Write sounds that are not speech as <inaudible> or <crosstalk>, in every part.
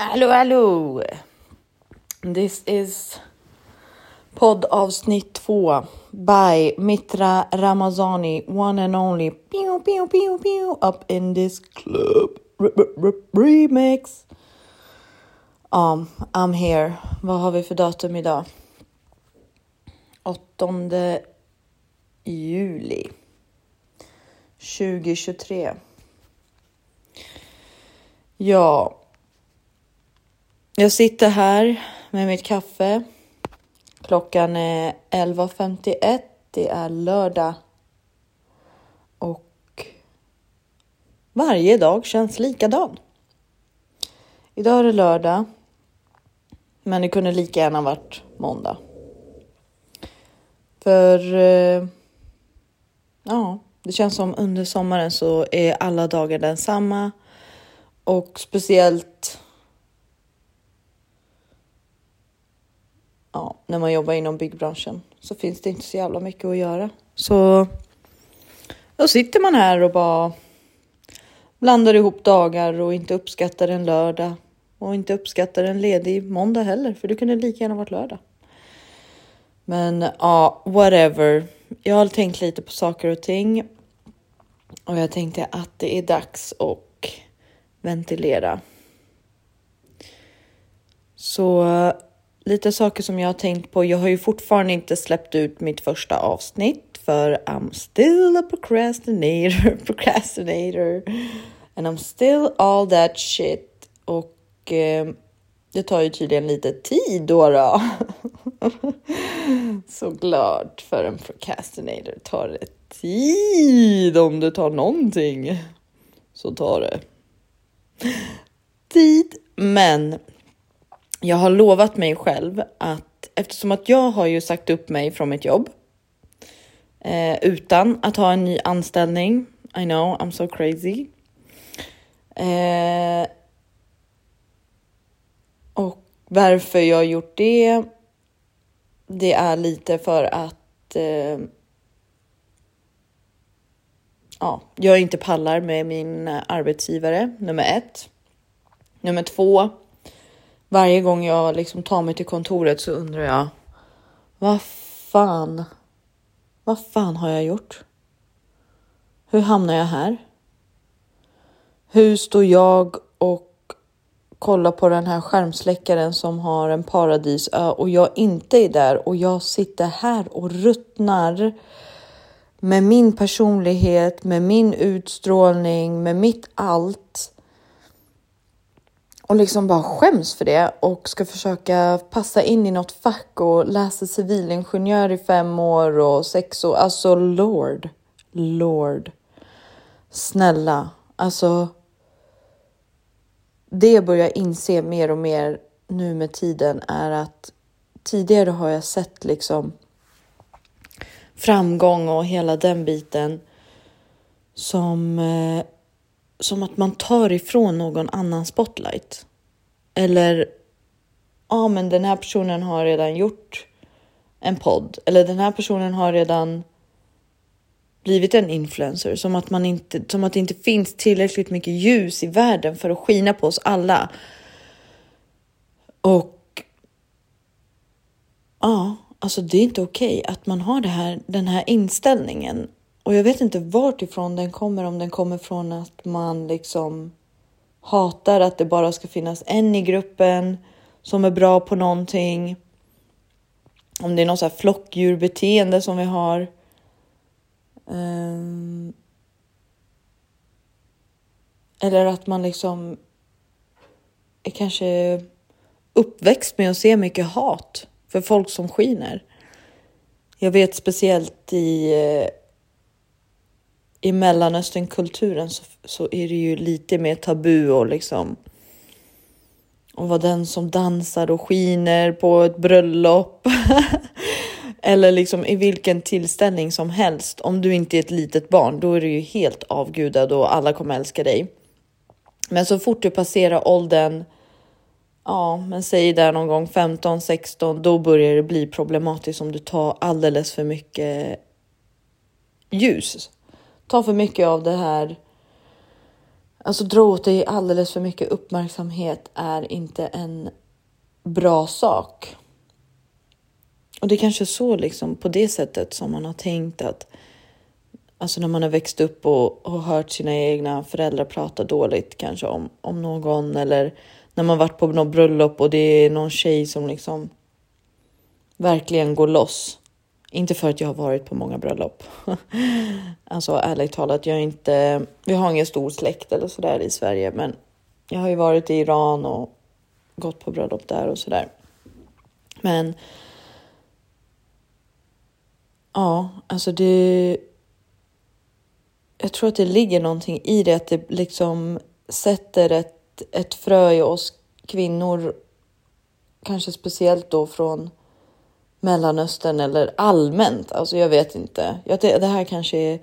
Hallå, hallå! This is poddavsnitt två by Mitra Ramazani, one and only pew, pew, pew, pew, up in this club. R -r -r remix. Um, I'm here. Vad har vi för datum idag? 8 juli 2023. Ja, jag sitter här med mitt kaffe. Klockan är 11.51. Det är lördag. Och varje dag känns likadan. Idag är det lördag. Men det kunde lika gärna varit måndag. För eh, ja, det känns som under sommaren så är alla dagar densamma. Och speciellt ja, när man jobbar inom byggbranschen så finns det inte så jävla mycket att göra. Så då sitter man här och bara blandar ihop dagar och inte uppskattar en lördag och inte uppskattar en ledig måndag heller, för det kunde lika gärna varit lördag. Men ja, whatever. Jag har tänkt lite på saker och ting och jag tänkte att det är dags att ventilera. Så lite saker som jag har tänkt på. Jag har ju fortfarande inte släppt ut mitt första avsnitt för I'm still a procrastinator, <laughs> procrastinator and I'm still all that shit. Och eh, det tar ju tydligen lite tid då. då. <laughs> Så glad för en procrastinator. Tar det tid om det tar någonting så tar det tid. Men jag har lovat mig själv att eftersom att jag har ju sagt upp mig från mitt jobb eh, utan att ha en ny anställning. I know I'm so crazy. Eh, och varför jag har gjort det. Det är lite för att eh, ja, jag inte pallar med min arbetsgivare nummer ett. Nummer två varje gång jag liksom tar mig till kontoret så undrar jag vad fan? Vad fan har jag gjort? Hur hamnar jag här? Hur står jag och kollar på den här skärmsläckaren som har en paradisö och jag inte är där och jag sitter här och ruttnar med min personlighet, med min utstrålning, med mitt allt och liksom bara skäms för det och ska försöka passa in i något fack och läsa civilingenjör i fem år och sex år. Alltså Lord, Lord. Snälla, alltså. Det jag börjar inse mer och mer nu med tiden är att tidigare har jag sett liksom framgång och hela den biten som eh, som att man tar ifrån någon annan spotlight. Eller, ja ah, men den här personen har redan gjort en podd. Eller den här personen har redan blivit en influencer. Som att, man inte, som att det inte finns tillräckligt mycket ljus i världen för att skina på oss alla. Och ja, alltså det är inte okej okay att man har det här, den här inställningen och jag vet inte vart ifrån den kommer, om den kommer från att man liksom hatar att det bara ska finnas en i gruppen som är bra på någonting. Om det är något så här flockdjurbeteende som vi har. Um, eller att man liksom är kanske uppväxt med att se mycket hat för folk som skiner. Jag vet speciellt i eh, i Mellanösternkulturen så, så är det ju lite mer tabu och liksom och vara den som dansar och skiner på ett bröllop. <laughs> Eller liksom i vilken tillställning som helst. Om du inte är ett litet barn, då är du ju helt avgudad och alla kommer älska dig. Men så fort du passerar åldern, ja, men säg där någon gång 15, 16, då börjar det bli problematiskt om du tar alldeles för mycket ljus Ta för mycket av det här Alltså dra åt dig alldeles för mycket uppmärksamhet är inte en bra sak. Och det är kanske så liksom på det sättet som man har tänkt att Alltså när man har växt upp och, och hört sina egna föräldrar prata dåligt kanske om, om någon eller när man varit på något bröllop och det är någon tjej som liksom verkligen går loss. Inte för att jag har varit på många bröllop. <laughs> alltså ärligt talat, jag är inte, vi har ingen stor släkt eller sådär i Sverige, men jag har ju varit i Iran och gått på bröllop där och sådär. Men ja, alltså det jag tror att det ligger någonting i det, att det liksom sätter ett, ett frö i oss kvinnor, kanske speciellt då från Mellanöstern eller allmänt. Alltså jag vet inte. Det, det här kanske är,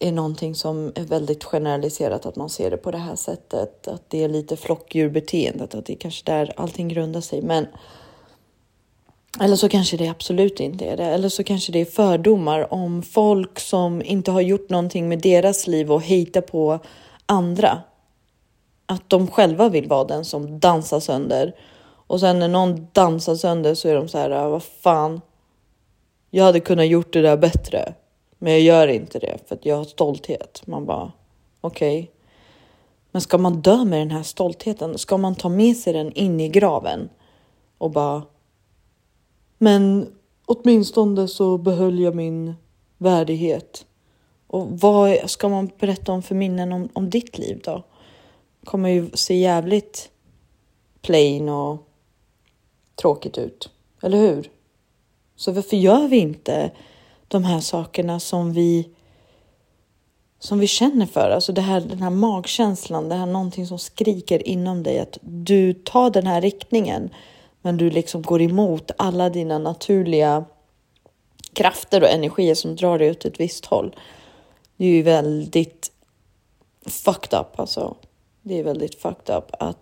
är någonting som är väldigt generaliserat, att man ser det på det här sättet. Att det är lite flockdjurbeteendet, att det är kanske där allting grundar sig. Men eller så kanske det absolut inte är det. Eller så kanske det är fördomar om folk som inte har gjort någonting med deras liv och hejtar på andra. Att de själva vill vara den som dansar sönder. Och sen när någon dansar sönder så är de så här, ah, vad fan. Jag hade kunnat gjort det där bättre. Men jag gör inte det för att jag har stolthet. Man bara, okej. Okay. Men ska man dö med den här stoltheten? Ska man ta med sig den in i graven? Och bara, men åtminstone så behöll jag min värdighet. Och vad ska man berätta om för minnen om, om ditt liv då? Kommer ju se jävligt plain och tråkigt ut. Eller hur? Så varför gör vi inte de här sakerna som vi som vi känner för, alltså det här, den här magkänslan, det här någonting som skriker inom dig att du tar den här riktningen men du liksom går emot alla dina naturliga krafter och energier som drar dig åt ett visst håll. Det är ju väldigt fucked up alltså. Det är väldigt fucked up att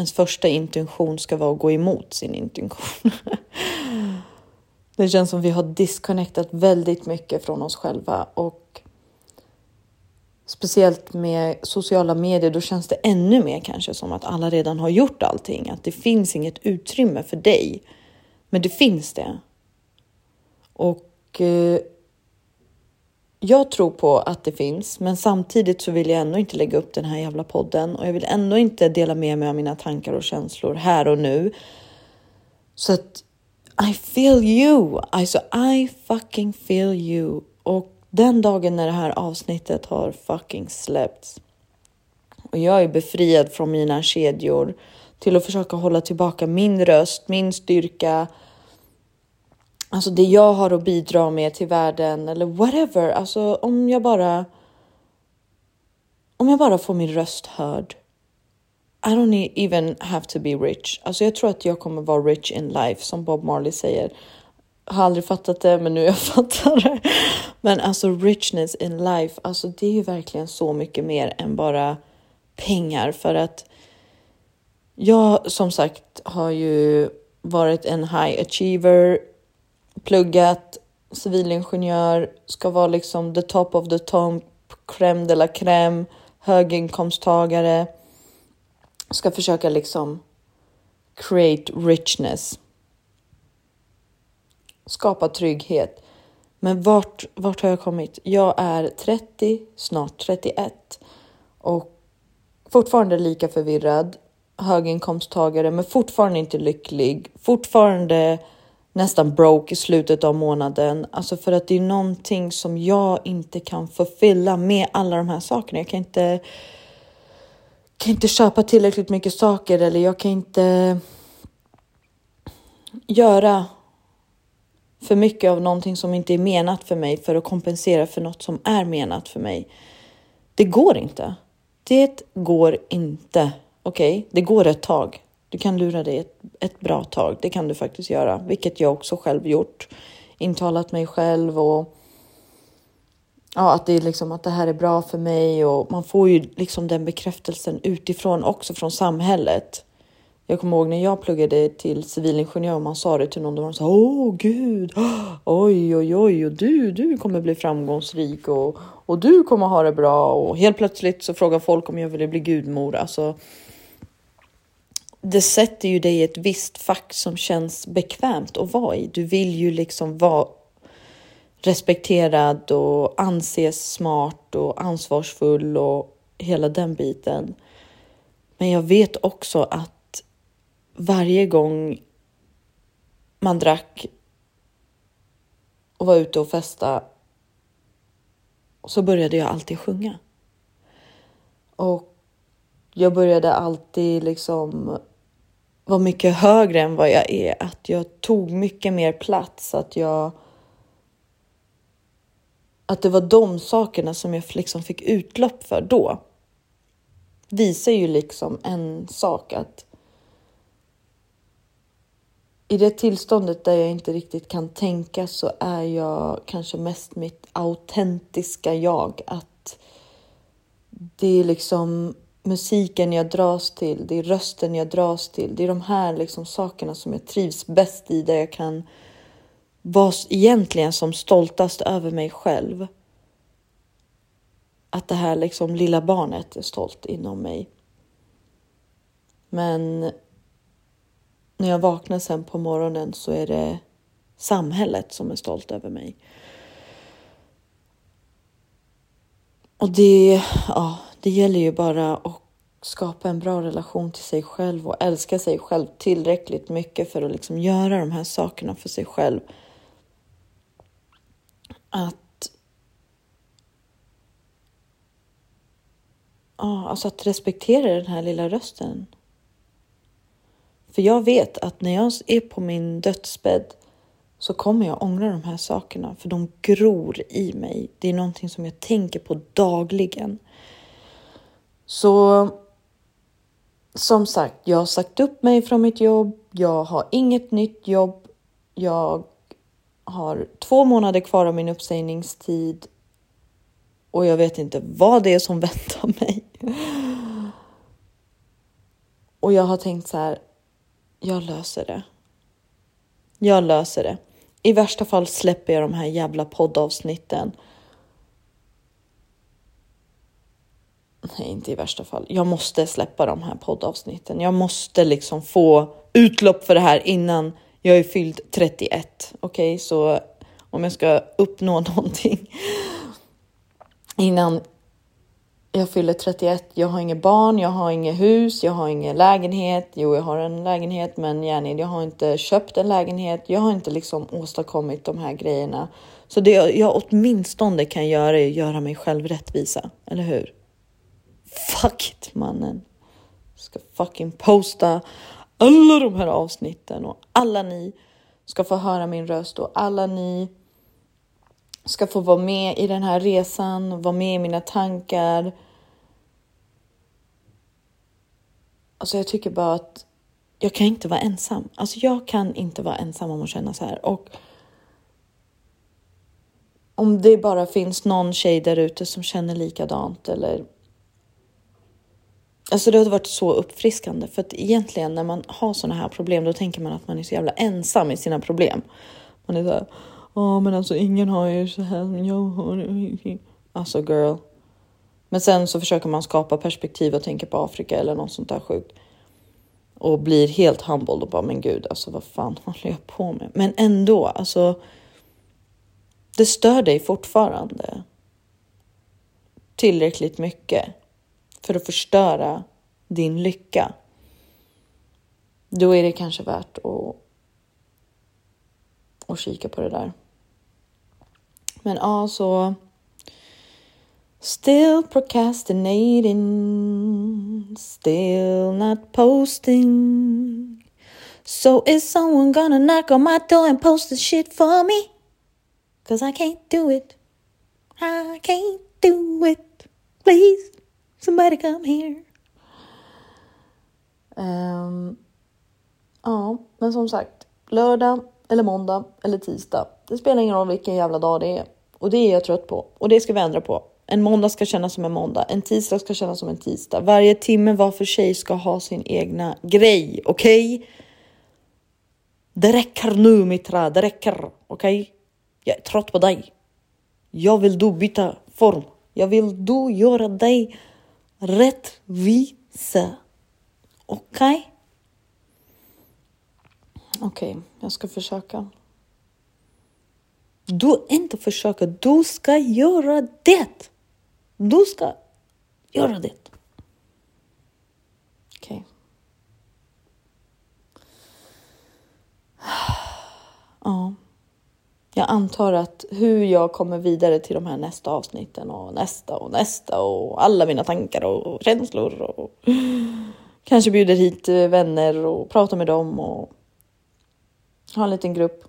ens första intention ska vara att gå emot sin intention. <laughs> det känns som vi har disconnectat väldigt mycket från oss själva och speciellt med sociala medier, då känns det ännu mer kanske som att alla redan har gjort allting. Att det finns inget utrymme för dig. Men det finns det. Och eh, jag tror på att det finns, men samtidigt så vill jag ändå inte lägga upp den här jävla podden och jag vill ändå inte dela med mig av mina tankar och känslor här och nu. Så att I feel you. Alltså, I fucking feel you. Och den dagen när det här avsnittet har fucking släppts och jag är befriad från mina kedjor till att försöka hålla tillbaka min röst, min styrka. Alltså det jag har att bidra med till världen eller whatever. Alltså om jag bara. Om jag bara får min röst hörd. I don't e- even have to be rich. Alltså jag tror att jag kommer vara rich in life som Bob Marley säger Jag har aldrig fattat det, men nu <laughs> jag fattar det. Men alltså richness in life, alltså det är ju verkligen så mycket mer än bara pengar för att jag som sagt har ju varit en high achiever, pluggat civilingenjör, ska vara liksom the top of the top, crème de la crème, höginkomsttagare. Ska försöka liksom create richness skapa trygghet. Men vart, vart har jag kommit? Jag är 30, snart 31 och fortfarande lika förvirrad, höginkomsttagare, men fortfarande inte lycklig, fortfarande nästan broke i slutet av månaden. Alltså för att det är någonting som jag inte kan förfylla med alla de här sakerna. Jag kan inte, kan inte köpa tillräckligt mycket saker eller jag kan inte göra för mycket av någonting som inte är menat för mig för att kompensera för något som är menat för mig. Det går inte. Det går inte. Okej, okay? det går ett tag. Du kan lura dig ett, ett bra tag. Det kan du faktiskt göra, vilket jag också själv gjort. Intalat mig själv och ja, att det är liksom att det här är bra för mig och man får ju liksom den bekräftelsen utifrån också från samhället. Jag kommer ihåg när jag pluggade till civilingenjör och man sa det till någon, då var de så åh gud, <gasps> oj oj oj, och du, du kommer bli framgångsrik och, och du kommer ha det bra och helt plötsligt så frågar folk om jag vill bli gudmor. Alltså, det sätter ju dig i ett visst fack som känns bekvämt att vara i. Du vill ju liksom vara respekterad och anses smart och ansvarsfull och hela den biten. Men jag vet också att varje gång man drack och var ute och festa så började jag alltid sjunga. Och jag började alltid liksom var mycket högre än vad jag är. Att jag tog mycket mer plats, att jag att det var de sakerna som jag liksom fick utlopp för då. Visar ju liksom en sak att i det tillståndet där jag inte riktigt kan tänka så är jag kanske mest mitt autentiska jag. Att det är liksom musiken jag dras till, det är rösten jag dras till. Det är de här liksom sakerna som jag trivs bäst i, där jag kan vara egentligen som stoltast över mig själv. Att det här liksom lilla barnet är stolt inom mig. Men när jag vaknar sen på morgonen så är det samhället som är stolt över mig. Och det, ja, det gäller ju bara att skapa en bra relation till sig själv och älska sig själv tillräckligt mycket för att liksom göra de här sakerna för sig själv. Att ja, alltså att respektera den här lilla rösten. För jag vet att när jag är på min dödsbädd så kommer jag ångra de här sakerna för de gror i mig. Det är någonting som jag tänker på dagligen. Så som sagt, jag har sagt upp mig från mitt jobb. Jag har inget nytt jobb. Jag har två månader kvar av min uppsägningstid och jag vet inte vad det är som <laughs> väntar mig. Och jag har tänkt så här. Jag löser det. Jag löser det. I värsta fall släpper jag de här jävla poddavsnitten nej, inte i värsta fall. Jag måste släppa de här poddavsnitten. Jag måste liksom få utlopp för det här innan jag är fylld 31. Okej, okay? så om jag ska uppnå <laughs> någonting innan jag fyller 31. Jag har inget barn, jag har inget hus, jag har ingen lägenhet. Jo, jag har en lägenhet, men Jenny, jag har inte köpt en lägenhet. Jag har inte liksom åstadkommit de här grejerna. Så det jag åtminstone kan göra är att göra mig själv rättvisa, eller hur? Fuck it mannen. Jag ska fucking posta alla de här avsnitten och alla ni ska få höra min röst och alla ni ska få vara med i den här resan, vara med i mina tankar. Alltså jag tycker bara att jag kan inte vara ensam. Alltså jag kan inte vara ensam om att känna så här. Och om det bara finns någon tjej där ute som känner likadant eller Alltså det har varit så uppfriskande för att egentligen när man har sådana här problem då tänker man att man är så jävla ensam i sina problem. Man är såhär, ja men alltså ingen har ju så här som jag har. Alltså girl. Men sen så försöker man skapa perspektiv och tänka på Afrika eller något sånt där sjukt. Och blir helt humbled och bara men gud alltså vad fan <laughs> håller jag på med? Men ändå alltså. Det stör dig fortfarande. Tillräckligt mycket för att förstöra din lycka. Då är det kanske värt att, att kika på det där. Men ja, så Still procrastinating, still not posting. So is someone gonna knock on my door and post the shit for me? Cause I can't do it. I can't do it. Please. Somebody come here. Um, ja, men som sagt, lördag eller måndag eller tisdag. Det spelar ingen roll vilken jävla dag det är och det är jag trött på och det ska vi ändra på. En måndag ska kännas som en måndag. En tisdag ska kännas som en tisdag. Varje timme var för sig ska ha sin egna grej. Okej? Okay? Det räcker nu Mitra, det räcker. Okej? Okay? Jag är trött på dig. Jag vill du byta form. Jag vill du göra dig rättvisa. Okej? Okay? Okej, okay, jag ska försöka. Du inte försöka, du ska göra det. Du ska göra det. Okej. Okay. <sighs> Ja. Jag antar att hur jag kommer vidare till de här nästa avsnitten och nästa och nästa och alla mina tankar och känslor och kanske bjuder hit eh, vänner och pratar med dem och ha en liten grupp.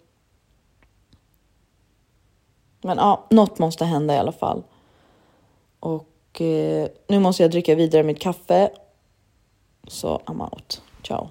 Men ja, något måste hända i alla fall. Och eh, nu måste jag dricka vidare mitt kaffe. Så I'm out. Ciao.